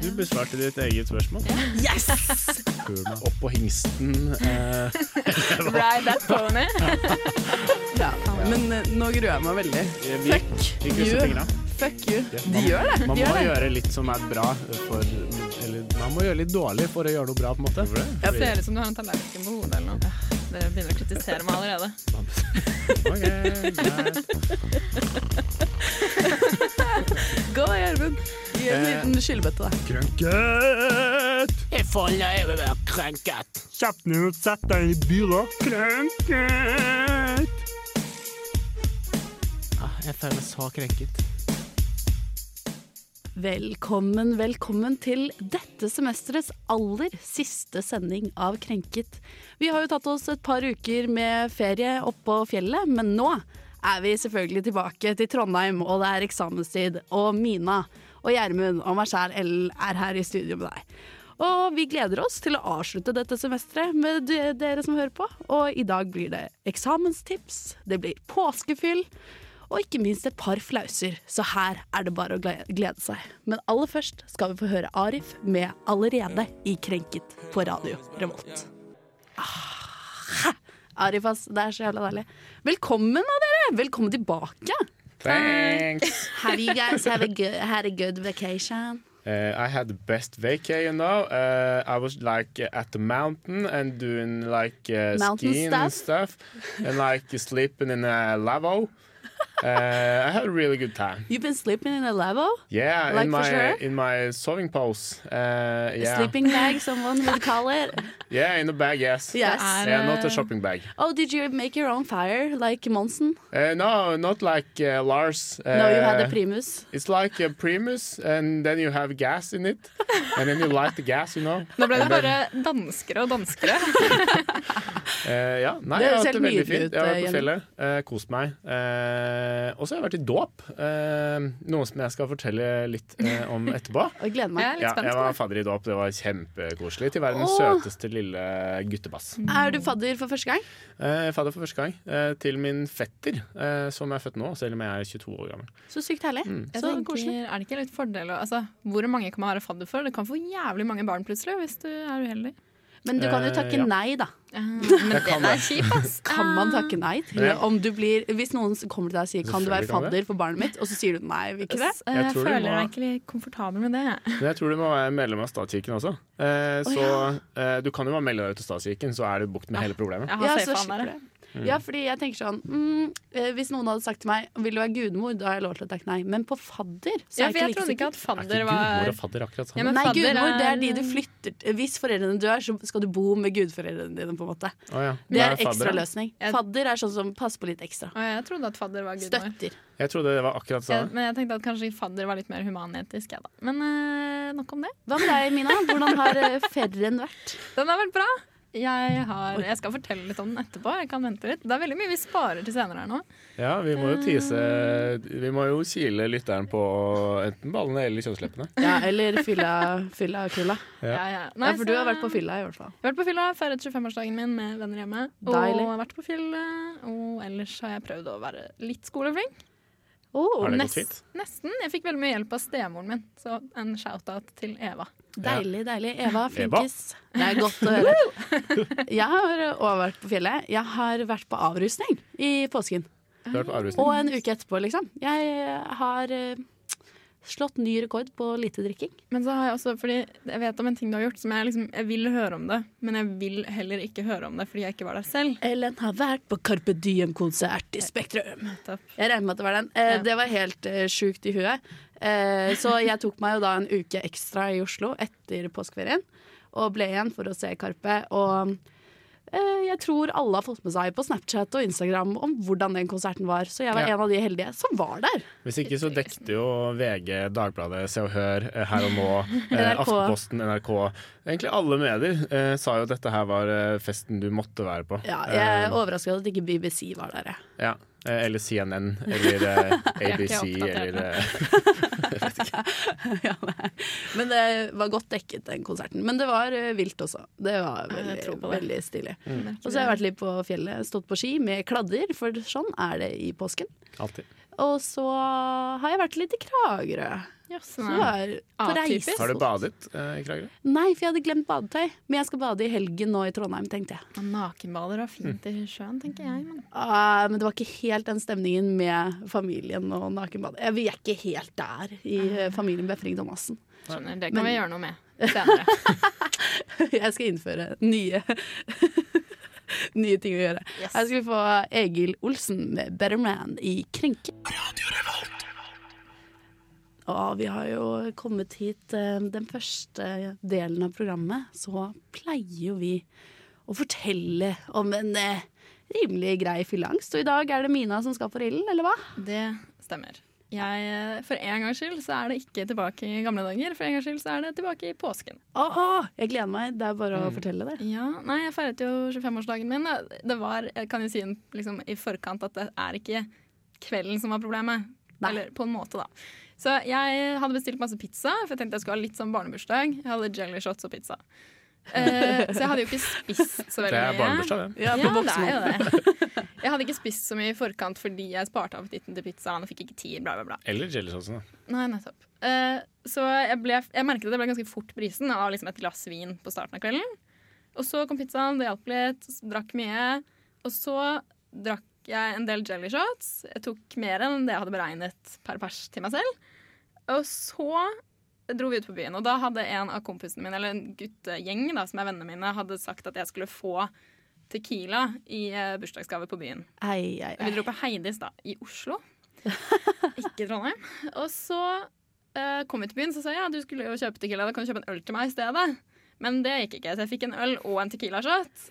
Du besvarte ditt eget spørsmål. Yes! Meg opp på hingsten. Eh, Ride that pony. Ja, men eh, nå gruer jeg meg veldig. vi, Fuck vi krysser you. fingra. Fuck you. Ja, De gjør det. Man De må det. gjøre litt som er bra for Eller man må gjøre litt dårlig for å gjøre noe bra, på en måte. Ja. Ser ut som du har en tallerken på hodet eller noe. Dere begynner å kritisere meg allerede. Gå da, Gjermund. Gi en Eh. liten skyllebøtte, da. Krenket! Jeg faller løyve å være krenket. Kjapt ned og sett deg i byrå. Krenket! Ah, jeg føler meg så krenket. Velkommen, velkommen til dette semesterets aller siste sending av Krenket. Vi har jo tatt oss et par uker med ferie oppå fjellet, men nå er vi selvfølgelig tilbake til Trondheim, og det er eksamenstid. Og Mina og Gjermund og meg sjæl, Ellen, er her i studio med deg. Og vi gleder oss til å avslutte dette semesteret med dere som hører på. Og i dag blir det eksamenstips, det blir påskefyll, og ikke minst et par flauser, så her er det bare å glede seg. Men aller først skal vi få høre Arif med 'Allerede' i Krenket på radio Revolt. Ah, Arif, ass, det er så jævla deilig. Velkommen da, dere! Velkommen tilbake. Thanks. Have you guys have a good, had a good vacation? Uh, I had the best vacay, you know. Uh, I was like uh, at the mountain and doing like uh, skiing skiing and stuff, and like sleeping in a lavabo. Uh, I had a really good time. You've been sleeping in a lavabo? Yeah, Like in for my sure? in my sewing pose. Uh, A yeah, sleeping bag, someone would call it. yeah, in the bag, yes. Yes. er- Yeah, not a shopping bag. Oh, did you make your own fire, like Monson? Uh, no, not like uh, Lars. Uh, No, you had a Primus. It's like a Primus, and then you have gas in it, and then you light the gas, you know. Nå ble det bare danskere og danskere. Eh, ja, nei, Det jeg høres helt nydelig fint. ut, Jeg har vært eh, på fjellet, uh, kost meg. Uh, og så har jeg vært i dåp. Uh, noe som jeg skal fortelle litt om etterpå. Jeg gleder Jeg meg. er litt Ja, spent jeg var fadder i dåp. Det var kjempekoselig. Til verdens oh. søteste lille guttebass. Er du fadder for første gang? Eh, fadder for første gang. Til min fetter, som er født nå, selv om jeg er 22 år gammel. Så sykt herlig. Mm. Så tenker, koselig. er det ikke litt fordel å altså, Hvor mange kan man være fadder for? Du kan få jævlig mange barn plutselig hvis du er uheldig. Men du kan jo Eh, takke ja. nei, da. men Jeg kan den er det. kjip, ass. Kan man takke nei til Men om du blir Hvis noen kommer til deg og sier 'kan du være fadder for barnet mitt', og så sier du nei, vil ikke det? Jeg, Jeg du føler må- meg ikke litt komfortabel med det. Men jeg tror du må være medlem av statskirken også. Eh, så eh, du kan jo bare melde deg ut av statskirken, så er du bukt med hele problemet. Jeg har Ja, så han slipper Ja, fordi jeg tenker sånn mm, eh, Hvis noen hadde sagt til meg 'vil du være gudmor', da har jeg lov til å takke nei. Men på fadder så Ja, er for jeg jeg ikke trodde like ikke sikker. at Er ikke gudmor og fadder akkurat Ja, sammen? Ja, Nei, fadder gudmor det er de du flytter. Hvis foreldrene dør, så skal du bo med gudforeldrene dine. på en måte Å ja. Det er ekstraløsning. ekstra løsning. Jeg- Fadder er sånn som passer på litt ekstra. Å, Jeg trodde at fadder var gudmor. Støtter. Jeg trodde det var akkurat sånn. sånn. men jeg tenkte at kanskje fadder var litt mer humanetisk. Ja, da. Men øh, nok om det. Hva med deg, Mina? Hvordan har eh, ferien vært? Den har vært bra. Jeg, har, jeg skal fortelle litt om den etterpå. Jeg kan vente litt. Det er veldig mye vi sparer til senere her nå. Ja, vi må jo tise Vi må jo kile lytteren på enten ballene eller kjønnsleppene. Ja, eller fylla, fylla kulla. Ja. Ja, ja. Nei, Ja, for du har vært på fylla, i hvert fall. Jeg har vært på fylla, feiret 25-årsdagen min med venner hjemme. Deilig. Og vært på fylla, Og ellers har jeg prøvd å være litt skoleflink. Oh, Har det gått fint? Nesten. Jeg fikk veldig mye hjelp av stemoren min, så en shout-out til Eva. Deilig, deilig. Eva, flinkis. Det er godt å høre. Jeg har òg vært på fjellet. Jeg har vært på avrusning i påsken. Og en uke etterpå, liksom. Jeg har eh, slått ny rekord på lite drikking. Men så har jeg også, fordi jeg vet om en ting du har gjort som jeg liksom Jeg vil høre om det, men jeg vil heller ikke høre om det fordi jeg ikke var der selv. Ellen har vært på Carpe Diem-konsert i Spektrum. Topp. Jeg regner med at det var den. Eh, Ja. Det var helt eh, sjukt i huet. Eh, så jeg tok meg jo da en uke ekstra i Oslo etter påskeferien. Og ble igjen for å se Karpe. Og jeg tror alle har fått med seg på Snapchat og Instagram om hvordan den konserten var. Så jeg var Ja. en av de heldige som var der. Hvis ikke så dekte jo VG, Dagbladet, Se og Hør, eh, Her og Nå, eh, NRK. Aftenposten, NRK Egentlig alle medier eh, sa jo at dette her var eh, festen du måtte være på. Ja, jeg er overraska at ikke BBC var der. Ja. Eh, Eller CNN, eller eh, Jeg vet ikke ABC, eller ja. Men det var godt dekket, den konserten. Men det var eh, vilt også. Det var veldig, det. veldig stilig. Mm. Og så har jeg vært litt på fjellet, stått på ski med kladder, for sånn er det i påsken. Altid. Og så har jeg vært litt i Kragerø. Yes. Har du badet eh, i Kragerø? Nei, for jeg hadde glemt badetøy. Men jeg skal bade i helgen nå i Trondheim, tenkte jeg. Nakenbader var fint i sjøen, tenker jeg. Men. Ah, men det var ikke helt den stemningen med familien og nakenbad. Vi er ikke helt der i eh, familien Befring Thomassen. Skjønner, Det kan Men- vi gjøre noe med senere. Jeg skal innføre nye Nye ting å gjøre. Yes. Her skal vi få Egil Olsen med 'Better Man' i Krenke. Og vi har jo kommet hit eh, den første delen av programmet, så pleier jo vi å fortelle om en eh, rimelig grei fylleangst. Og i dag er det Mina som skal på rillen, eller hva? Det stemmer. Jeg, eh, for en gangs skyld så er det ikke tilbake i gamle dager. For en gangs skyld så er det tilbake i påsken. Åh, jeg gleder meg. Det er bare å Mm. fortelle det. Ja, nei, Jeg feiret jo 25-årsdagen min. Det var, jeg kan jo si liksom, i forkant at det er ikke kvelden som var problemet. Nei. Eller på en måte, da. Så jeg hadde bestilt masse pizza, for jeg tenkte jeg skulle ha litt sånn barnebursdag. Jeg hadde jelly shots og pizza. Eh, så jeg hadde jo ikke spist så Det veldig er mye. barnebursdag, det. Ja, Ja, det er jo det. Jeg hadde ikke spist så mye i forkant fordi jeg sparte appetitten til pizzaen og fikk ikke tid. bla bla bla. Eller jelly da. Nei, nettopp. Eh, så jeg, ble, jeg merket at jeg ble ganske fort brisen av liksom et glass vin på starten av kvelden. Og så kom pizzaen, det hjalp litt, drakk mye. Og så drakk jeg en del jelly shots. Jeg tok mer enn det jeg hadde beregnet per pers til meg selv. Og så dro vi ut på byen, og da hadde en av kompisene mine, eller en guttegjeng da, som er vennene mine, hadde sagt at jeg skulle få Tequila i eh, bursdagsgave på byen. Ei, ei, Vi dro på Heidis da, i Oslo. Ikke Trondheim. Og så uh, kom vi til byen, så sa jeg ja, du skulle jo kjøpe tequila. Da kan du kjøpe en øl til meg i stedet. Men det gikk ikke, så jeg fikk en øl og en tequila-shot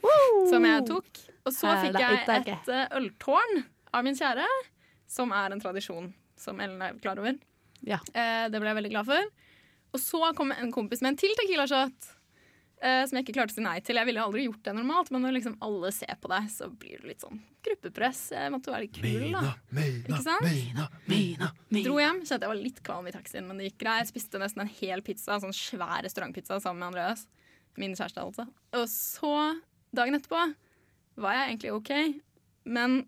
som jeg tok. Og så fikk jeg et eh, øltårn av min kjære, som er en tradisjon som Ellen er klar over. Ja. Eh, det ble jeg veldig glad for. Og så kom en kompis med en til tequila-shot. eh, som jeg ikke klarte å si nei til. Jeg ville aldri gjort det normalt, men når liksom alle ser på deg, så blir det litt sånn gruppepress. Jeg måtte være litt kul, da. Mina, Mina. Dro hjem, kjente jeg var litt kvalm i taxien, men det gikk greit. Spiste nesten en hel pizza, en sånn svær restaurantpizza sammen med Andreas. Min kjæreste, altså. Og så, dagen etterpå, var jeg egentlig OK, men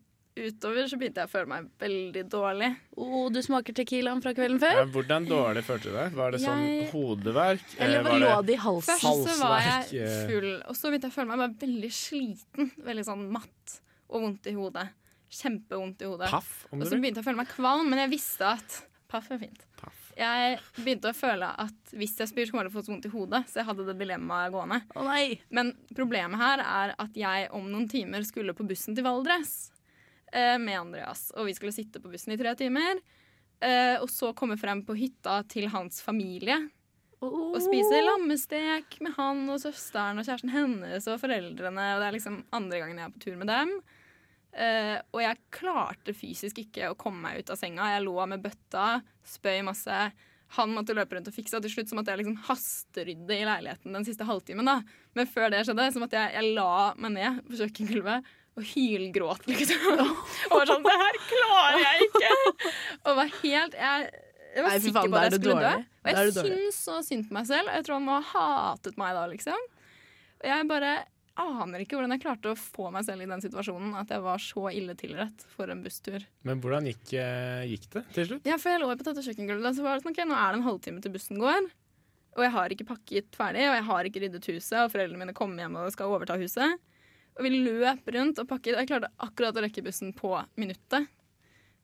utover så begynte jeg å føle meg veldig dårlig. Oh, du smaker tequilaen fra kvelden Ja, før? hvordan dårlig følte du deg? Var det sånn Jeg- hodeverk? Eller Eh, var lå det i halsen? Først så var jeg eh. full, og så begynte jeg å føle meg bare veldig sliten. Veldig sånn matt og vondt i hodet. Kjempevondt i hodet. paff, om Og så begynte jeg å føle meg kvalm, men jeg visste at Paff er fint. Paff. Jeg begynte å føle at hvis jeg spyr, så kommer jeg til å få så vondt i hodet. Så jeg hadde det dilemmaet gående. Å nei. Men problemet her er at jeg om noen timer skulle på bussen til Valdres med Andreas. Og vi skulle sitte på bussen i tre timer. Eh, og så komme frem på hytta til hans familie Oh. og spise lammestek med han og søsteren og kjæresten hennes og foreldrene. Og det er liksom andre gangen jeg er på tur med dem. Eh, og jeg klarte fysisk ikke å komme meg ut av senga. Jeg lå med bøtta, spøy masse. Han måtte løpe rundt og fikse, og til slutt så måtte jeg liksom hasterydde i leiligheten den siste halvtimen. da. Men før det skjedde, så måtte jeg, jeg la meg ned på kjøkkengulvet og hylgråt, liksom. og var sånn Det her klarer jeg ikke! Og var helt Jeg, jeg var Nei, sikker faen, på at jeg skulle dø. Og jeg syns så synd på meg selv. Jeg tror han må ha hatet meg da, liksom. Og jeg bare aner ikke hvordan jeg klarte å få meg selv i den situasjonen. At jeg var så ille tilrett for en busstur. Men hvordan gikk, eh, gikk det til slutt? Ja, for jeg lå på dette kjøkkengulvet, så var det sånn, ok, nå er det en halvtime til bussen går. Og jeg har ikke pakket ferdig, og jeg har ikke ryddet huset, og foreldrene mine kommer hjem og skal overta huset. Og vi løp rundt og pakket, og jeg klarte akkurat å rekke bussen på minuttet.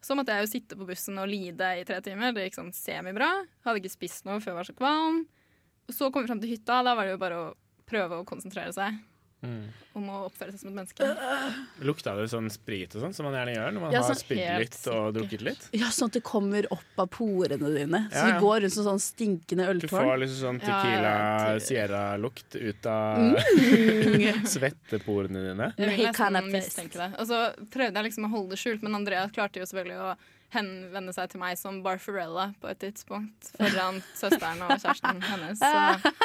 Så måtte jeg jo sitte på bussen og lide i tre timer. Det gikk sånn semibra. Hadde ikke spist noe før jeg var så kvalm. Og så kom vi fram til hytta. Da var det jo bare å prøve å konsentrere seg Mm. om å oppføre seg som et menneske. Lukta det sånn sprit og sånn, som man gjerne gjør når man Ja, har sånn spydd litt og drukket litt? Ja, sånn at det kommer opp av porene dine. Så Ja, ja. du går rundt som sånn stinkende Du får øltårn. liksom sånn Tequila Sierra-lukt ut av Mm. svetteporene dine. Jeg vil jeg nesten mistenke det. Og så prøvde jeg liksom å holde det skjult, men Andrea klarte jo selvfølgelig å henvende seg til meg som Barfarella på et tidspunkt foran søsteren og kjæresten hennes. Så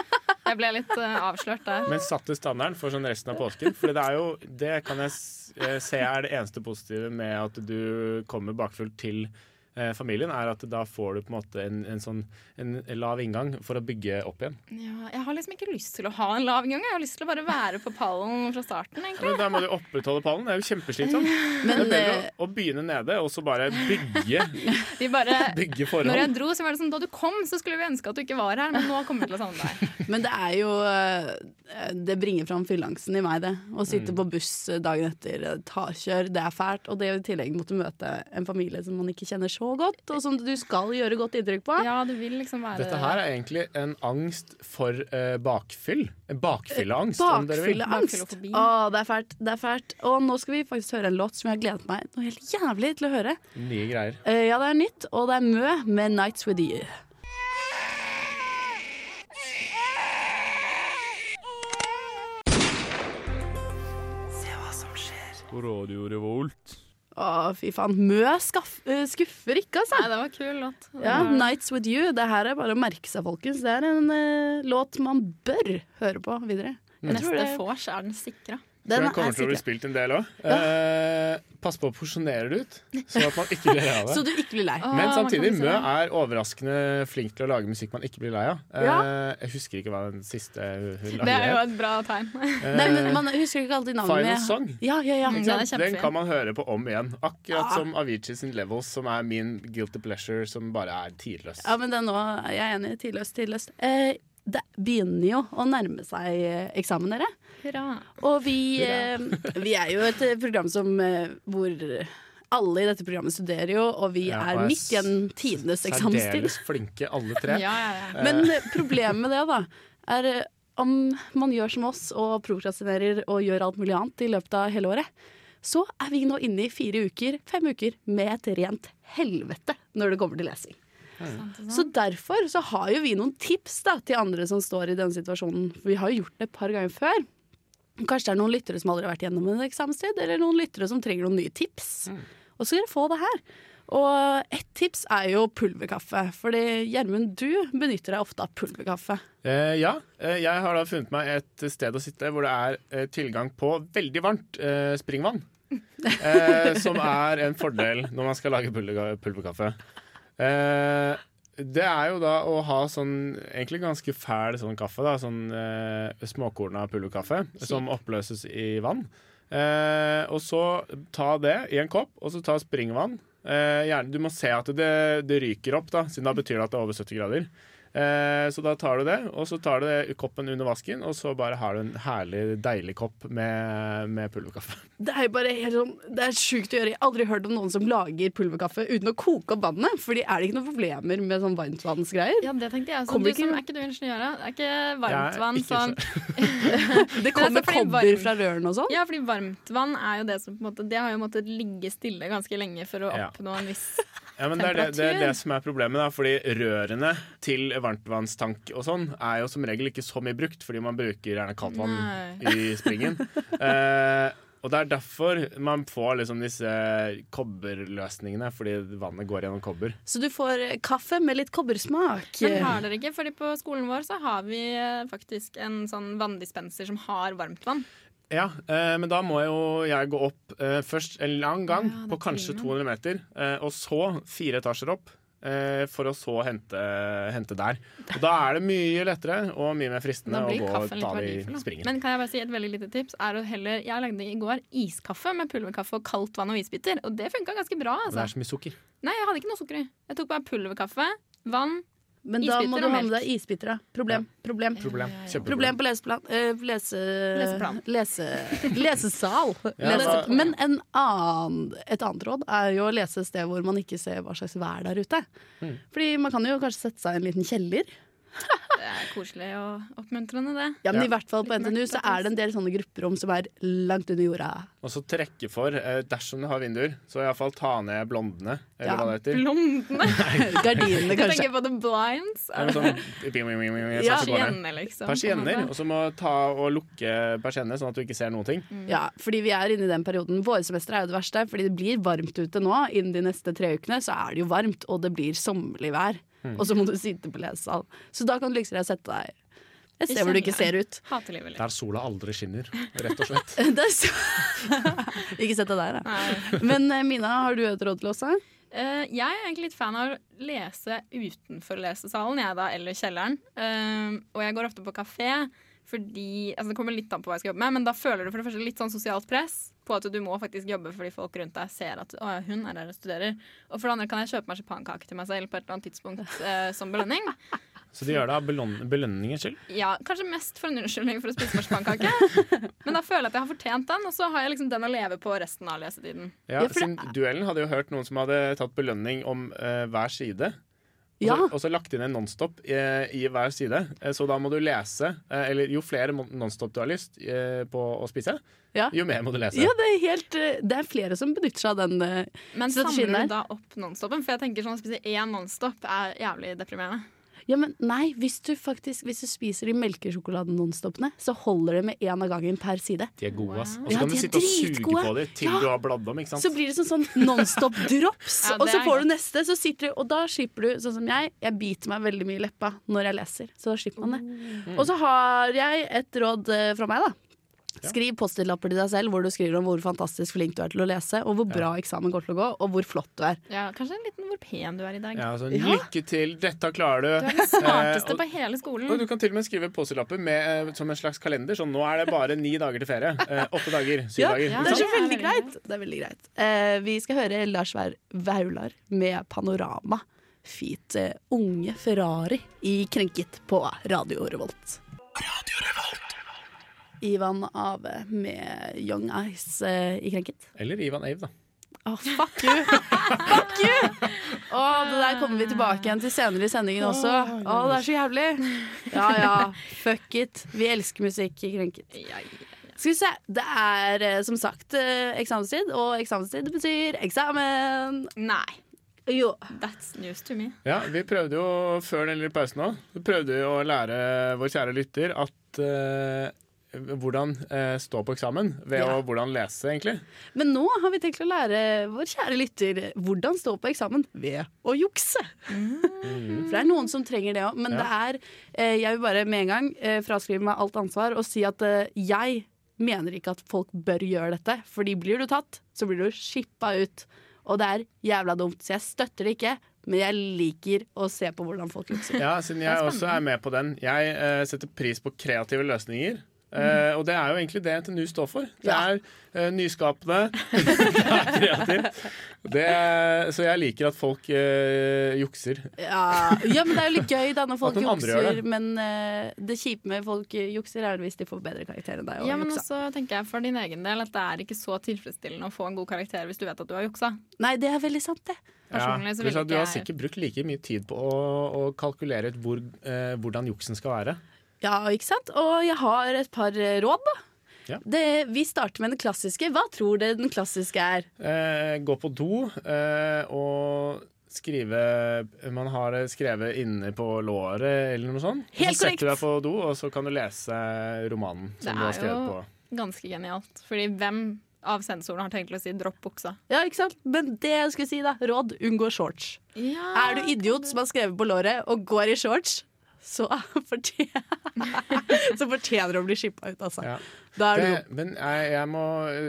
Jeg ble litt eh, avslørt der. Men satte standarden for sånn resten av påsken. For det er jo Det kan jeg eh, se er det eneste positive med at du kommer bakfull til familien, er at da får du på en måte en, en sånn en lav inngang for å bygge opp igjen. Ja, jeg har liksom ikke lyst til å ha en lav inngang, Jeg har lyst til å bare være på pallen fra starten. egentlig. Men da må du opprettholde pallen. Det er jo kjempeslitsomt. Men det er bedre eh, å, å begynne nede og så bare bygge, Vi bare, bygge når jeg dro, så var det sånn, Da du kom, så skulle vi ønske at du ikke var her, men nå kommer vi til å savne deg. Men det er jo eh, Det bringer fram fylleangsten i meg, det. Å Mm. sitte på buss dagen etter, eh, tarkjør, det er fælt. Og det å i tillegg måtte møte en familie som man ikke kjenner så godt, og som du skal gjøre godt inntrykk på. Ja, det vil liksom være Dette her er egentlig en angst for uh, bakfyll. En bakfylleangst, om dere vil. Bakfylleangst. Å, det er fælt. Det er fælt. Og nå skal vi faktisk høre en låt som jeg har gledet meg noe helt jævlig til å høre. Nye greier. Uh, ja, det er nytt, og det er Mø med 'Nights With You'. Radio Revolt. Å, fy faen. Mø eh, skuffer ikke, altså. Nei, det var kul låt. Ja, 'Nights With You'. Det her er bare å merke seg, folkens. Det er en uh, låt man bør høre på videre. Jeg tror Neste det, vors er den sikra. Tror den er kommer til å bli spilt en del òg. Eh, pass på å porsjonere det ut, sånn at man ikke blir lei av det. Så du ikke blir lei. Men samtidig, Mø er overraskende flink til å lage musikk man ikke blir lei av. Eh, Jeg husker ikke hva den siste hun Det er jo et bra tegn. Eh, Nei, men Man husker ikke alltid navnet. Final Song. Ja, ja, ja. Mm, den er? Den kan man høre på om igjen. Akkurat Ja. som Avicii sin Levels, som er min guilty pleasure, som bare er tidløs. ja, men den nå er jeg enig. Tidløst, tidløst. Eh, det begynner jo å nærme seg eh, eksamen, dere. Hurra. Og vi, Hurra. vi er jo et eh, program som eh, hvor alle i dette programmet studerer jo, og vi Ja, er midt i en tidenes eksamenstid. Særdeles flinke, alle tre. Ja, ja, ja. Men eh, problemet med det, da, er eh, om man gjør som oss og prokrastinerer og gjør alt mulig annet i løpet av hele året, så er vi nå inne i fire uker, fem uker, med et rent helvete når det kommer til lesing. Så derfor så har jo vi noen tips da, til andre som står i denne situasjonen. For vi har jo gjort det et par ganger før. Kanskje det er noen lyttere som aldri har vært gjennom en eksamenstid, eller noen lyttere som trenger noen nye tips. Og så skal dere få det her. Og ett tips er jo pulverkaffe. Fordi Gjermund, du benytter deg ofte av pulverkaffe. Eh, ja, eh, jeg har da funnet meg et sted å sitte hvor det er eh, tilgang på veldig varmt eh, springvann. Eh, som er en fordel når man skal lage pulverkaffe. Eh, det er jo da å ha sånn egentlig ganske fæl sånn kaffe, da, sånn eh, småkorna pulverkaffe som oppløses i vann. Eh, og så ta det i en kopp, og så ta springvann. Eh, gjerne, du må se at det, det ryker opp, da, siden da betyr det at det er over 70 grader. Eh, så da tar du det, og så tar du det koppen under vasken, og så bare har du en herlig, deilig kopp med, med pulverkaffe. Det er jo bare helt sånn, det er sjukt å gjøre. Jeg har aldri hørt om noen som lager pulverkaffe uten å koke opp vannet. Fordi er det ikke noen problemer med sånn varmtvannsgreier? Ja, det tenkte jeg også. Kommer Du som, ikke- er ikke du ingeniør? da? Er ikke varmtvann ikke sånn Det kommer altså, kobber varm- fra rørene og sånn. Ja, fordi varmtvann er jo det som på en måte Det har jo måttet ligge stille ganske lenge for å Ja. oppnå en viss Ja, men det er det, det er det som er problemet, da, fordi rørene til varmtvannstank og sånn er jo som regel ikke så mye brukt, fordi man bruker gjerne kaldt vann i springen. eh, og det er derfor man får liksom disse kobberløsningene, fordi vannet går gjennom kobber. Så du får eh, kaffe med litt kobbersmak. Men har dere ikke? Fordi på skolen vår så har vi eh, faktisk en sånn vanndispenser som har varmtvann. Ja, eh, men da må jo jeg gå opp eh, først en lang gang Ja, på kanskje 200 meter, eh, og så fire etasjer opp. eh, For å så hente, hente der. Og da er det mye lettere og mye mer fristende å gå og ta det i springen. Men kan jeg bare si et veldig lite tips? Er å heller, Jeg lagde i går iskaffe med pulverkaffe og kaldt vann og isbiter. Og det funka ganske bra. Men det er altså. så mye sukker. Nei, jeg hadde ikke noe sukker i. Jeg tok bare pulverkaffe, vann Men da må du ha med deg isbiter. Problem. Problem. Problem. Ja, ja, ja. Problem på leseplan. uh, lese, Leseplan. Lese, lesesal. Lese, men en annen, et annet råd er jo å lese et sted hvor man ikke ser hva slags vær der ute. Mm. Fordi man kan jo kanskje sette seg i en liten kjeller. Det er koselig og oppmuntrende, det. Ja, men Ja. i hvert fall på NTNU så er det en del sånne grupperom som er langt under jorda. Og så trekke for, eh, dersom du har vinduer, så iallfall ta ned blondene, eller Ja, hva det heter. Blondene. Gardinene, Du tenker på the blinds. Ja, sånn. Persienner, liksom. Persienner, og så må ta og lukke persiennene, sånn at du ikke ser noen ting. Ja, fordi vi er inne i den perioden. Vårsemesteret er jo det verste, fordi det blir varmt ute nå. Innen de neste tre ukene så er det jo varmt, og det blir sommerlig vær. Og så må du sitte på lesesal. Så da kan du liksom sette deg Et sted hvor du ikke ser ut. Hater livet. Der sola aldri skinner, rett og slett. Så... ikke sett deg der, da. Nei. Men eh, Mina, har du et råd til oss? Eh, jeg er egentlig litt fan av å lese utenfor lesesalen, jeg da, eller kjelleren. Uh, og jeg går ofte på kafé, fordi altså Det kommer litt an på hva jeg skal jobbe med, men da føler du for det første litt sånn sosialt press på at du må faktisk jobbe fordi folk rundt deg ser at å, hun er der og studerer. Og for det andre kan jeg kjøpe marsipankake til meg selv på et eller annet tidspunkt eh, som belønning. Så de gjør det av beløn belønningens skyld. Ja, Kanskje mest for en unnskyldning for å spise marsipankake. Men da føler jeg at jeg har fortjent den, og så har jeg liksom den å leve på resten av lesetiden. Ja, Ja, for siden duellen hadde jo hørt noen som hadde tatt belønning om eh, hver side. Og så, Ja. og så lagt inn en Nonstop i, i hver side. Eh, så da må du lese eh, Eller jo flere Nonstop du har lyst eh, på å spise, Ja. jo mer må du lese. Ja, det er, helt, eh, det er flere som benytter seg av den. eh, Men Strategien samler du da opp Nonstopen? For jeg tenker sånn å spise én Nonstop er jævlig deprimerende. Ja, men nei, hvis du faktisk Hvis du spiser de melkesjokoladen-nonstopene, så holder det med én av gangen per side. De er gode, ass. Og så Ja, kan de du sitte og suge på dem til Ja. du har bladd om. ikke sant? Så blir det sånn, sånn nonstop drops, Ja, og så får du neste, så sitter du Og da slipper du, sånn som jeg, jeg biter meg veldig mye i leppa når jeg leser. Så da slipper man det. Og så har jeg et råd eh, fra meg, da. Skriv Post-It-lapper til deg selv hvor du skriver om hvor fantastisk flink du er til å lese, og hvor bra eksamen går til å gå, og hvor flott du er. Ja, kanskje en liten hvor pen du er i dag. Ja, altså, Ja. Lykke til, dette klarer Du du. er den smarteste Eh, på hele skolen. Og du kan til og med skrive Post-It-lapper eh, som en slags kalender. Sånn, nå er det bare ni dager til ferie. Eh, åtte dager. Syv Ja, dager. ja. Det er så veldig greit. Det er veldig greit. Eh, vi skal høre Lars Vær- Vaular med 'Panorama'. Feat eh, Unge Ferrari i Krenket på Radio Revolt. Ivan Ave med Young Eyes uh, i Krenket. Eller Ivan Ave, da. Oh, fuck you! fuck you! Oh, det der kommer vi tilbake igjen til senere i sendingen også. Å, det er så jævlig. Ja ja, fuck it. Vi elsker musikk i Krenket. Skal vi se. Det er eh, som sagt eh, eksamenstid, og eksamenstid betyr eksamen. Nei, Jo. that's news to me. Ja, Vi prøvde jo før den lille pausen nå Vi prøvde jo å lære vår kjære lytter at eh, hvordan eh, stå på eksamen ved Ja. å hvordan lese, egentlig. Men nå har vi tenkt å lære vår kjære lytter hvordan stå på eksamen ved å jukse. For det er noen som trenger det òg. Men det er eh, Jeg vil bare med en gang eh, fraskrive meg alt ansvar og si at eh, jeg mener ikke at folk bør gjøre dette. Fordi blir du tatt, så blir du shippa ut. Og det er jævla dumt. Så jeg støtter det ikke. Men jeg liker å se på hvordan folk jukser. Ja, siden jeg også er med på den. Jeg eh, setter pris på kreative løsninger. Eh, og det er jo egentlig det NTNU står for. Det Ja. er uh, nyskapende, det er kreativt. Det er, så jeg liker at folk uh, jukser. Ja, ja, men det er jo litt gøy da når folk jukser. det. Men det kjipe med folk jukser, er hvis de får bedre karakter enn deg. og Ja, men juksa. også tenker jeg for din egen del at det er ikke så tilfredsstillende å få en god karakter hvis du vet at du har juksa. Nei, det er veldig sant, det. Ja, du har sikkert brukt like mye tid på å, å kalkulere ut hvor, hvordan juksen skal være. Ja, ikke sant? Og jeg har et par råd, da. Ja. Det, vi starter med den klassiske. Hva tror dere den klassiske er? Eh, gå på do eh, og skrive Man har det skrevet inne på låret eller noe sånt. Helt så setter du deg på do, og så kan du lese romanen Det som du har er jo- Ganske genialt. Fordi hvem av sensorene har tenkt å si 'dropp buksa'? Ja, ikke sant? Men det jeg skulle si, da. Råd unngå shorts. Ja, Er du idiot som har skrevet på låret og går i shorts, så fortjener, så fortjener å bli shippa ut, altså. Ja. Det, men jeg, jeg må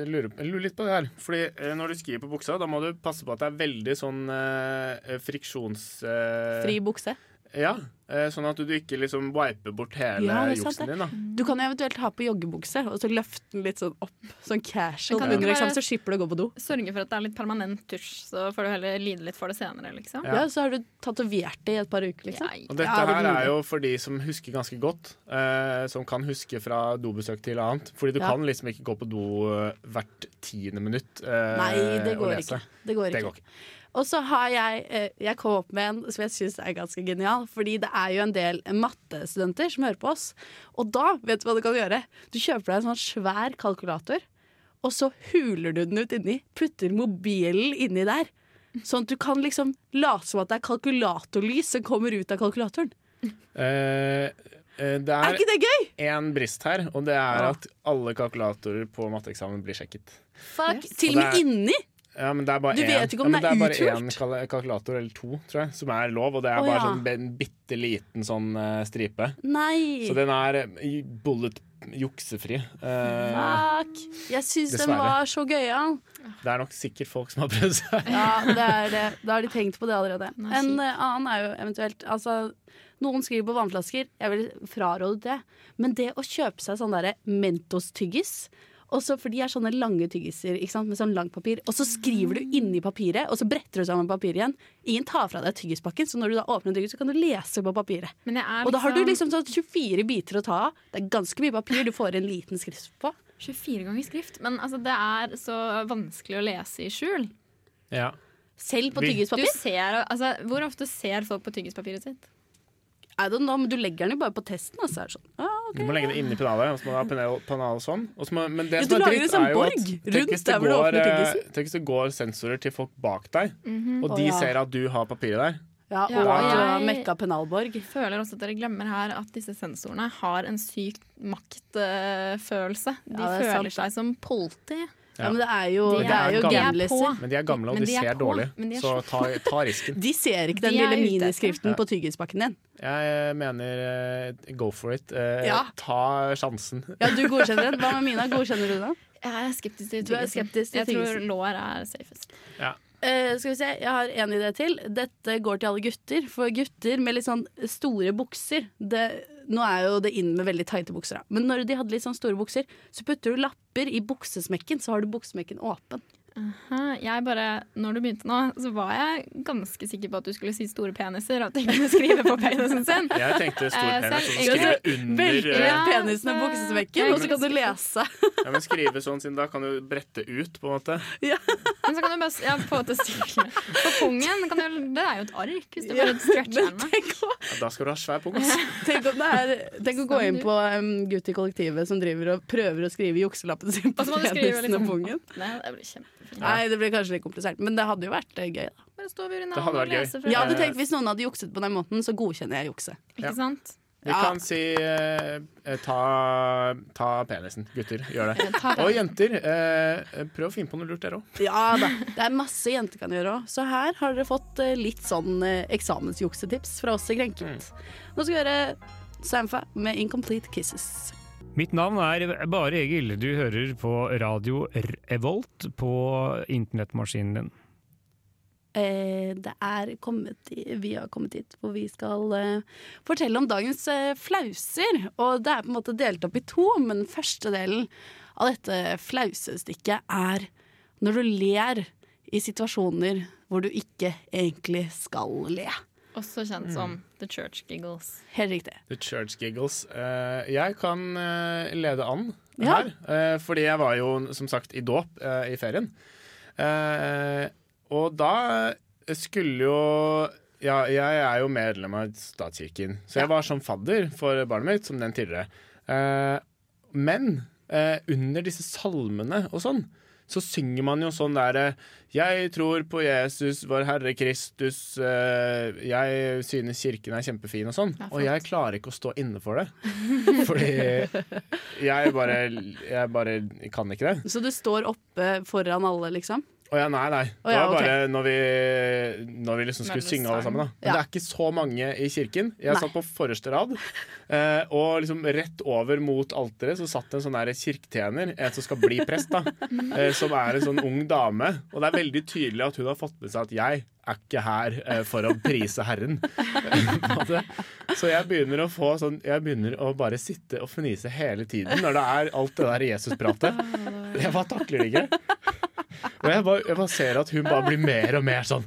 lure, lure litt på det her. Fordi eh, når du skriver på buksa, da må du passe på at det er veldig sånn eh, friksjons... eh, fri bukse. Ja, eh, sånn at du ikke liksom wiper bort hele Ja, det sant juksen din. da Du kan eventuelt ha på joggebukse og så løfte den litt sånn opp. Sånn casual det under eksamen, så slipper du å gå på do. Sørge for at det er litt permanent tusj, så får du heller lide litt for det senere, liksom. Ja. Ja, Så har du tatovert det i et par uker, liksom. Ja, Og dette her er jo for de som husker ganske godt. Eh, som kan huske fra dobesøk til annet. Fordi du Ja. kan liksom ikke gå på do eh, hvert tiende minutt eh, Nei, det og går lese. ikke. Det går Det ikke. går ikke. Og så har jeg eh, Jeg kom opp med en som jeg syns er ganske genial. Fordi det er jo en del mattestudenter som hører på oss. Og da, vet du hva du kan gjøre? Du kjøper deg en sånn svær kalkulator, og så huler du den ut inni. Putter mobilen inni der. Sånn at du kan liksom late som at det er kalkulatorlys som kommer ut av kalkulatoren. Uh, eh, det Er er ikke det gøy? én brist her, og det er ja. at alle kalkulatorer på matteeksamen blir sjekket. Fuck. Yes. Til og med er- inni. Ja, men det er bare Du vet ikke om ja, men det er bare én kalkulator eller to, tror jeg, som er lov. Og det er oh, bare ja. sånn en bitte liten sånn uh, stripe. Nei! Så den er eh, bullet juksefri. Uh, Fuck! Jeg syns den var så gøyal. det er nok sikkert folk som har prøvd seg. Ja, det er det. Da har de tenkt på det allerede. Nei, En eh, annen er jo eventuelt altså, Noen skriver på vannflasker. Jeg vil fraråde det. Men det å kjøpe seg sånn derre Mentos-tyggis også For de er sånne lange tyggiser ikke sant? med sånn langt papir. Og så skriver du inni papiret, og så bretter du sammen papiret igjen. Ingen tar fra deg tyggispakken, så når du da åpner tyggis, så kan du lese på papiret. Er Og da har du liksom sånn 24 biter å ta av. Det er ganske mye papir du får en liten skrift på. 24 ganger skrift. Men altså, det er så vanskelig å lese i skjul. Ja. Selv på tyggispapir. ser, altså, hvor ofte ser folk på tyggispapiret sitt? I don't know, men du legger den jo bare på testen, og så er det sånn. Ah, okay, Du må legge det inni pennalet, og så må du ha pennal, pennal sånn. Og så må, men det Ja, som er dritt, sånn er jo borg at tenk hvis går, eh. Tenk hvis det går sensorer til folk bak deg, og de de ja. ser at du har papiret der. Ja, og ja. at du har jeg- mekka pennalborg. Føler også at dere glemmer her at disse sensorene har en syk maktfølelse. De Ja, er føler sant. seg som politi. Ja, men det er jo, De det er jo gamliser. Men de er gamle, og de, de er ser dårlig. Så ta, ta risken. De ser ikke den De lille miniskriften på tyggispakken din. Jeg mener eh, go for it. Eh, Ja. Ta sjansen. Ja, du godkjenner den. Hva med Mina? Godkjenner du den? Jeg er skeptisk til Du tyggisen. Jeg tror lår er safest. Eh, skal vi se, Jeg har en idé til. Dette går til alle gutter. For gutter med litt sånn store bukser det, Nå er jo det inn med veldig tighte bukser, da. Men når de hadde litt sånn store bukser, så putter du lapper i buksesmekken, så har du buksesmekken åpen. Hæ, Jeg bare, når du begynte nå, så var jeg ganske sikker på at du skulle si store peniser. Og at de kunne skrive på penisen sin. Jeg tenkte stor Eh, penis, og skrive under Velter eh, Ja, penisen i så- buksesmekken, og så kan du lese. ja, men Skrive sånn, siden da kan du brette ut, på en måte. Men så kan du bare ja, på testiklene. På pungen kan du, Det er jo et ark, hvis du bare stretcher. Ja, da skal du ha svær pung, altså. tenk, om det er, tenk å gå inn på um, gutt i kollektivet som driver og prøver å skrive jukselappen sin på Og du penisen og liksom pungen. Nei, det blir kjempefint. Nei, det blir kanskje litt komplisert, men det hadde jo vært eh, gøy. da Bare stå ved Det urinalen hadde og vært gøy. lese fra Jeg hadde tenkt Hvis noen hadde jukset på den måten, så godkjenner jeg jukset. Ja. Ikke sant? Vi Ja. kan si eh, ta, ta penisen. Gutter, gjør det. Og jenter, eh, prøv å finne på noe lurt der òg. Ja da, det er masse jenter kan gjøre òg. Så her har dere fått eh, litt sånn eh, eksamensjuksetips fra oss i Krenket. Nå skal vi høre Samfa med 'Incomplete Kisses'. Mitt navn er Bare Egil. Du hører på radio Revolt på internettmaskinen din. Eh, det er kommet vi har kommet hit hvor vi skal eh, fortelle om dagens eh, flauser. Og det er på en måte delt opp i to, men første delen av dette flausestykket er når du ler i situasjoner hvor du ikke egentlig skal le. Også kjent som The Church Giggles. Helt riktig. The Church Giggles. Uh, jeg kan uh, lede an Ja. her, uh, fordi jeg var jo som sagt i dåp i ferien. Eh, og da skulle jo ja, jeg er jo medlem av statskirken, så jeg var som fadder for barnet mitt, som den tidligere. Eh, men eh, under disse salmene og sånn, så synger man jo sånn derre Jeg tror på Jesus, vår Herre Kristus, eh, jeg synes kirken er kjempefin og sånn. Og jeg klarer ikke å stå inne for det. Fordi jeg bare, jeg bare kan ikke det. Så du står oppe foran alle, liksom? Å ja, nei, nei. Det var bare når vi, når vi liksom skulle synge alle sammen. da Men Ja. det er ikke så mange i kirken. Jeg Nei. satt på forreste rad, eh, og liksom rett over mot alteret så satt en sånn kirketjener, en som skal bli prest, da. eh, som er en sånn ung dame. Og det er veldig tydelig at hun har fått med seg at jeg er ikke her eh, for å prise Herren. så jeg begynner å få sånn Jeg begynner å bare sitte og fnise hele tiden når det er alt det der Jesus-pratet. Jeg bare takler det ikke. Og jeg bare, jeg bare ser at hun bare blir mer og mer sånn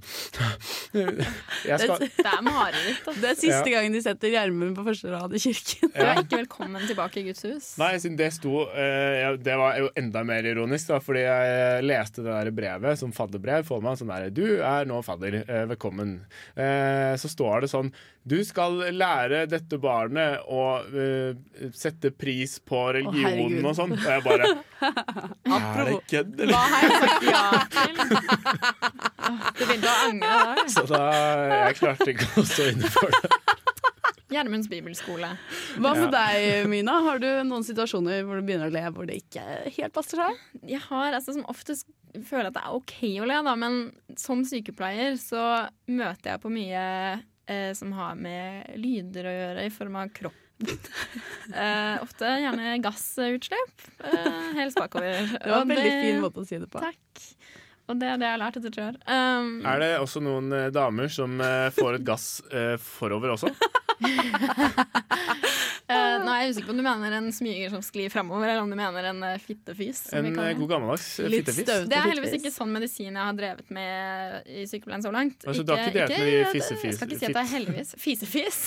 Jeg skal Det er mareritt. Det er siste gangen de setter Gjermund på første rad i kirken. Du er ikke velkommen tilbake i Guds hus. Nei, siden det sto eh, Det var jo enda mer ironisk, da, fordi jeg leste det der brevet som fadderbrev. Får man sånn der Du er nå fadder. Eh, velkommen. Eh, så står det sånn Du skal lære dette barnet å eh, sette pris på religionen og sånn. Og jeg bare Er det kødd, eller? Hva har jeg sagt ja til? Du begynte å angre da. Så da Jeg klarte ikke å stå inne for det. Gjermunds bibelskole. Hva med deg, Mina? Har du noen situasjoner hvor du begynner å le hvor det ikke helt passer seg? Jeg har altså som oftest føler at det er OK å le, da, men som sykepleier så møter jeg på mye eh, som har med lyder å gjøre, i form av kropp. Eh, ofte gjerne gassutslipp. Eh, helst bakover. Det var en veldig det- fin måte å si det på. Takk. Og det er det jeg har lært etter tre år. Um, Er det også noen eh, damer som eh, får et gass eh, forover også? eh, nå er jeg usikker på om du mener en smyger som sklir framover, eller om du mener en uh, fittefis. En god gammeldags fittefis? Det er heldigvis ikke sånn medisin jeg har drevet med i sykepleien så langt. Altså, du har ikke drevet med de fissefis- Jeg skal ikke si at det er heldigvis. Fisefis.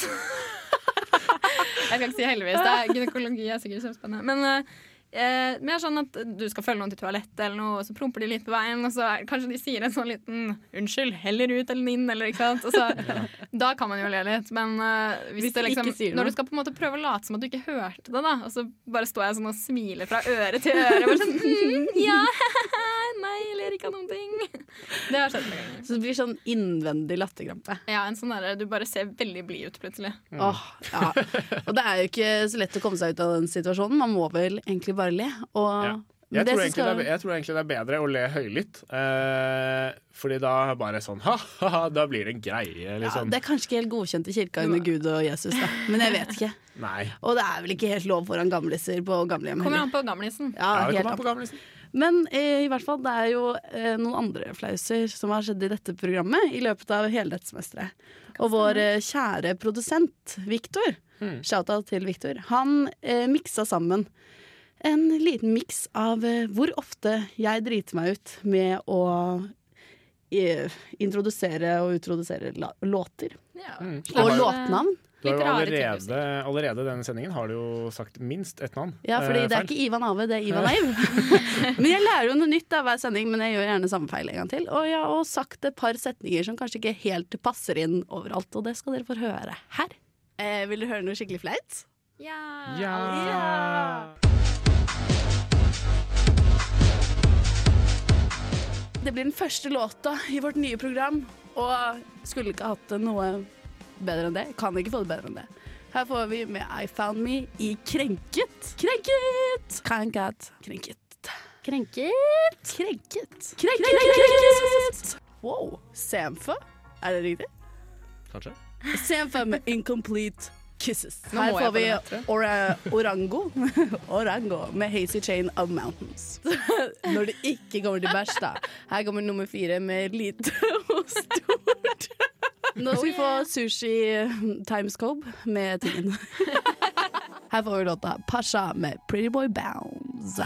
Jeg skal ikke si heldigvis. Er gynekologi er sikkert kjempespennende. Men eh, mer sånn at du skal følge noen til toalettet, eller noe, og så promper de litt på veien, og så er, kanskje de sier en sånn liten 'unnskyld, heller ut eller inn', eller ikke sant. Og så, Da kan man jo le litt. Men uh, hvis, Hvis det liksom, når du skal på en måte prøve å late som at du ikke hørte det, da, og så bare står jeg sånn og smiler fra øre til øre, bare sånn mm, ja, nei, jeg ler ikke av noen ting. Det har skjedd ganger. Så det blir sånn innvendig latterkrampe. Ja, en sånn derre du bare ser veldig blid ut plutselig. Åh, ja. Og det er jo ikke så lett å komme seg ut av den situasjonen. Man må vel egentlig bare le. Og Ja. Jeg tror, som egentlig det skal- er, jeg tror egentlig det er bedre å le høylytt. Eh, fordi da bare sånn ha-ha, da blir det en greie, ja, liksom. det er kanskje ikke helt godkjent i kirka under Gud og Jesus, da. men jeg vet ikke. Nei. Og det er vel ikke helt lov foran gamliser på gamlehjem Kommer an på gamlisen. Ja, Ja, helt an an. på gamlisen. Men eh, i hvert fall, det er jo eh, noen andre flauser som har skjedd i dette programmet i løpet av hele dette semesteret. Og vår eh, kjære produsent Viktor, Mm. shout-out til Viktor, han eh, miksa sammen en liten miks av eh, hvor ofte jeg driter meg ut med å eh, introdusere og utrodusere låter. Ja. Mm. Og låtnavn. Du har jo allerede, allerede denne sendingen har du jo sagt minst ett navn. Ja, fordi eh, det er ikke Ivan Ave, det er Ivan Eiv. men jeg lærer jo noe nytt av hver sending, men jeg gjør gjerne samme feil en gang til. Og jeg har sagt et par setninger som kanskje ikke helt passer inn overalt, og det skal dere få høre her. Eh, vil du høre noe skikkelig flaut? Ja. Ja. Ja. Det blir den første låta i vårt nye program, og skulle ikke hatt det noe bedre enn det. Kan ikke få det bedre enn det. Her får vi med I Found Me i Krenket. Krenket! Krenket. Krenket. Krenket. Krenket. Krenket. Wow. Samfa? Er det riktig? Kanskje? Samfa med Incomplete Kisses. Nå Her får vi ora Orango Orango med Hazy Chain of Mountains. Når det ikke kommer til bæsj, da. Her kommer nummer fire med lite og stort. Nå skal vi få Sushi Timescope med tingen. Her får vi låta Pasha med Pretty Boy Bounce.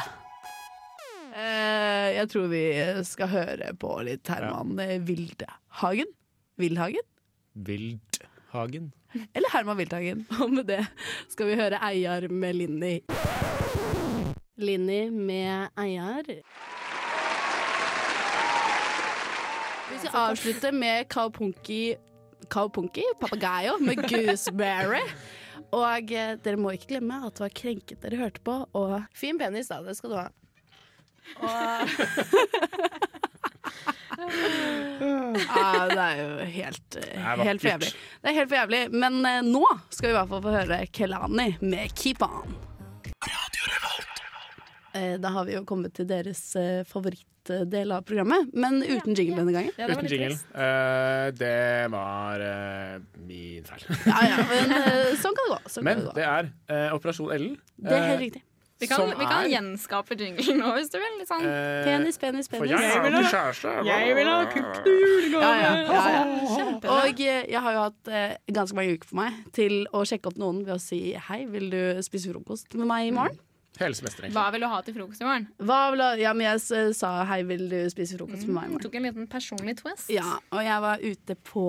Eh, jeg tror vi skal høre på litt Herman Vildhagen. Vildhagen? Vildhagen. Eller Herman Wildhagen. Og med det skal vi høre Eiar med Linni. Linni med Eiar. Vi skal avslutte med Kaupunki Kaupunki, Papagayo med Gooseberry. Og eh, dere må ikke glemme at det var krenket dere hørte på, og fin penis, da. Det skal du ha. Og ja, det er jo helt, er helt for jævlig. Det er helt for jævlig. Men eh, nå skal vi i hvert fall få høre Kelani med Keep On. Eh, da har vi jo kommet til deres eh, favorittdel av programmet, men uten jingle denne gangen. Ja, det var Uten litt jingle. trist. Eh, det var eh, min feil. Ja, ja, men eh, sånn kan det gå. Sånn Men kan det, gå. det er eh, Operasjon Ellen. det er eh, helt riktig. Vi kan, som vi kan er, gjenskape jinglen nå, hvis du vil. Litt sånn. eh, Penis, penis, For penis. jeg vil ha kjæreste. Ja, ja, ja, ja. Og eh, jeg har jo hatt eh, ganske mange uker på meg til å sjekke opp noen ved å si hei, vil du spise frokost med meg i morgen? Hele semesteret. Hva vil du ha til frokost i morgen? Hva vil du- ja, men jeg sa hei, vil du spise frokost med meg i morgen? Tok en liten personlig twist. Ja, og jeg var ute på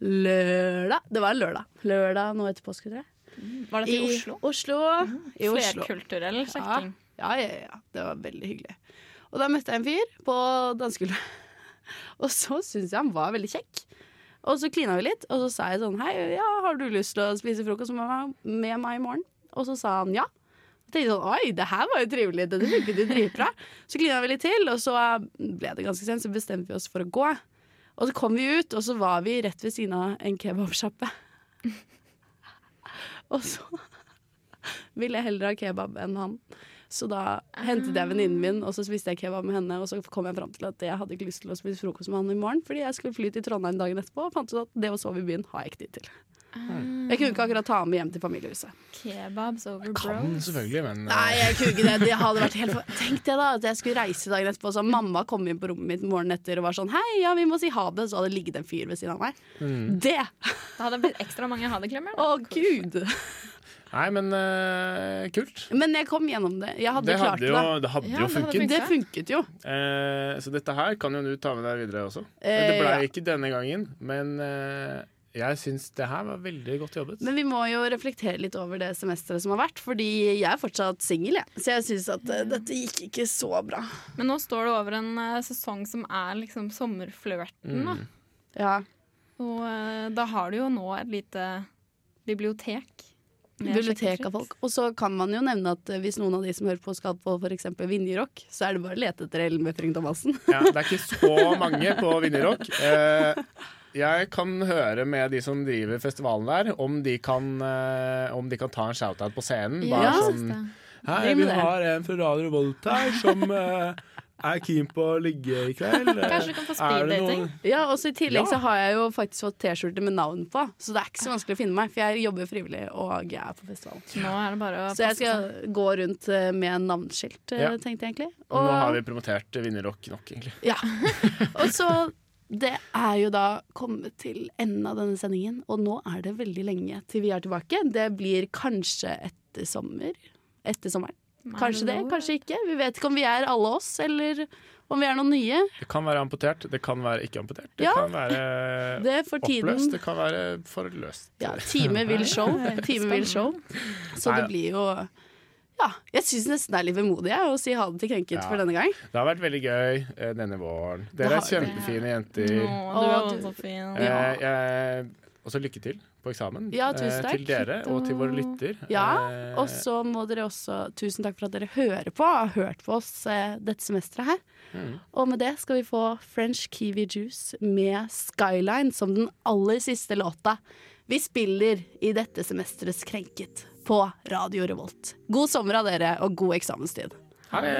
lørdag. Det var lørdag. Lørdag nå etter påske, tror jeg. Var det til Oslo? Oslo. I Oslo. Flerkulturell sjekking. Ja, ja, ja, ja. Det var veldig hyggelig. Og da møtte jeg en fyr på dansegulvet. Og så syntes jeg han var veldig kjekk. Og så klina vi litt, og så sa jeg sånn Hei, ja, har du lyst til å spise frokost med meg i morgen? Og så sa han ja. Og tenkte sånn, Oi, det her var jo trivelig. Dette funket jo dritbra. Så klina vi litt til, og så ble det ganske sent, så bestemte vi oss for å gå. Og så kom vi ut, og så var vi rett ved siden av en kebabsjappe. og så ville jeg heller ha kebab enn han. Så da hentet jeg venninnen min, og så spiste jeg kebab med henne. Og så kom jeg fram til at jeg hadde ikke lyst til å spise frokost med han i morgen, fordi jeg skulle fly til Trondheim dagen etterpå, og fant ut at det å sove i byen har jeg ikke tid til. Jeg kunne ikke akkurat ta ham med hjem til familiehuset. Kebabs over Kan bros. selvfølgelig, men eh, Nei, jeg kunne ikke det. det hadde vært helt for... Tenk det da, at jeg skulle reise dagen etterpå, så mamma kom inn på rommet mitt morgenen etter og var sånn Hei, ja, vi må si ha det. Så hadde det ligget en fyr ved siden av meg. mm. Det! Da hadde det blitt ekstra mange ha det-klemmer. da. Å, gud! Nei, men eh, kult. Men jeg kom gjennom det. Jeg hadde Det klart hadde jo, det. det hadde Ja, jo det hadde funket. Det funket jo. Eh, så dette her kan jo du ta med deg videre også. Eh, det ble ja. ikke denne gangen, men eh, jeg syns det her var veldig godt jobbet. Men vi må jo reflektere litt over det semesteret som har vært, fordi jeg er fortsatt singel, jeg. Så jeg syns at uh, dette gikk ikke så bra. Men nå står det over en uh, sesong som er liksom sommerflørten. da. Mm. Ja. Og uh, da har du jo nå et lite bibliotek. Bibliotek av folk. Og så kan man jo nevne at hvis noen av de som hører på skal på f.eks. Vinjerock, så er det bare å lete etter Ellen Befring Thomassen. Ja, det er ikke så mange på Vinjerock. Eh, jeg kan høre med de som driver festivalen der, om de kan, eh, om de kan ta en shout-out på scenen. Bare Ja. sånn. Hei, vi har en fra Radio Revolt her som eh, er keen på å ligge i kveld. Kanskje du kan få er det speeddating? noen- Ja, og så I tillegg Ja. så har jeg jo faktisk fått T-skjorte med navn på, så det er ikke så vanskelig å finne meg. For jeg jobber frivillig, og jeg er på festival. Så nå er det bare å Så jeg passe skal gå rundt eh, med navneskilt, eh, Ja. tenkte jeg egentlig. Og nå har vi promotert Vinnerrock nok, egentlig. Ja. Og så Det er jo da kommet til enden av denne sendingen, og nå er det veldig lenge til vi er tilbake. Det blir kanskje etter sommer. Etter sommeren. Kanskje det, kanskje ikke. Vi vet ikke om vi er alle oss, eller om vi er noen nye. Det kan være amputert, det kan være ikke amputert. Det Ja. kan være Det oppløst, det kan være forløst. Ja, time vil show. Time vil show. Så det blir jo Ja, jeg syns nesten det er litt vemodig å si ha det til krenket Ja. for denne gang. Det har vært veldig gøy eh, denne våren. Dere er kjempefine jenter. Nå, du er så fin. Eh, jeg, også lykke til på eksamen. Ja, tusen eh, takk. til dere og til våre lytter. Ja, Eh, Og så må dere også Tusen takk for at dere hører på, har hørt på oss eh, dette semesteret her. Mm. Og med det skal vi få French Kiwi Juice med Skyline som den aller siste låta vi spiller i dette semesterets Krenket på Radio Revolt. God sommer av dere, og god eksamenstid. Ha det!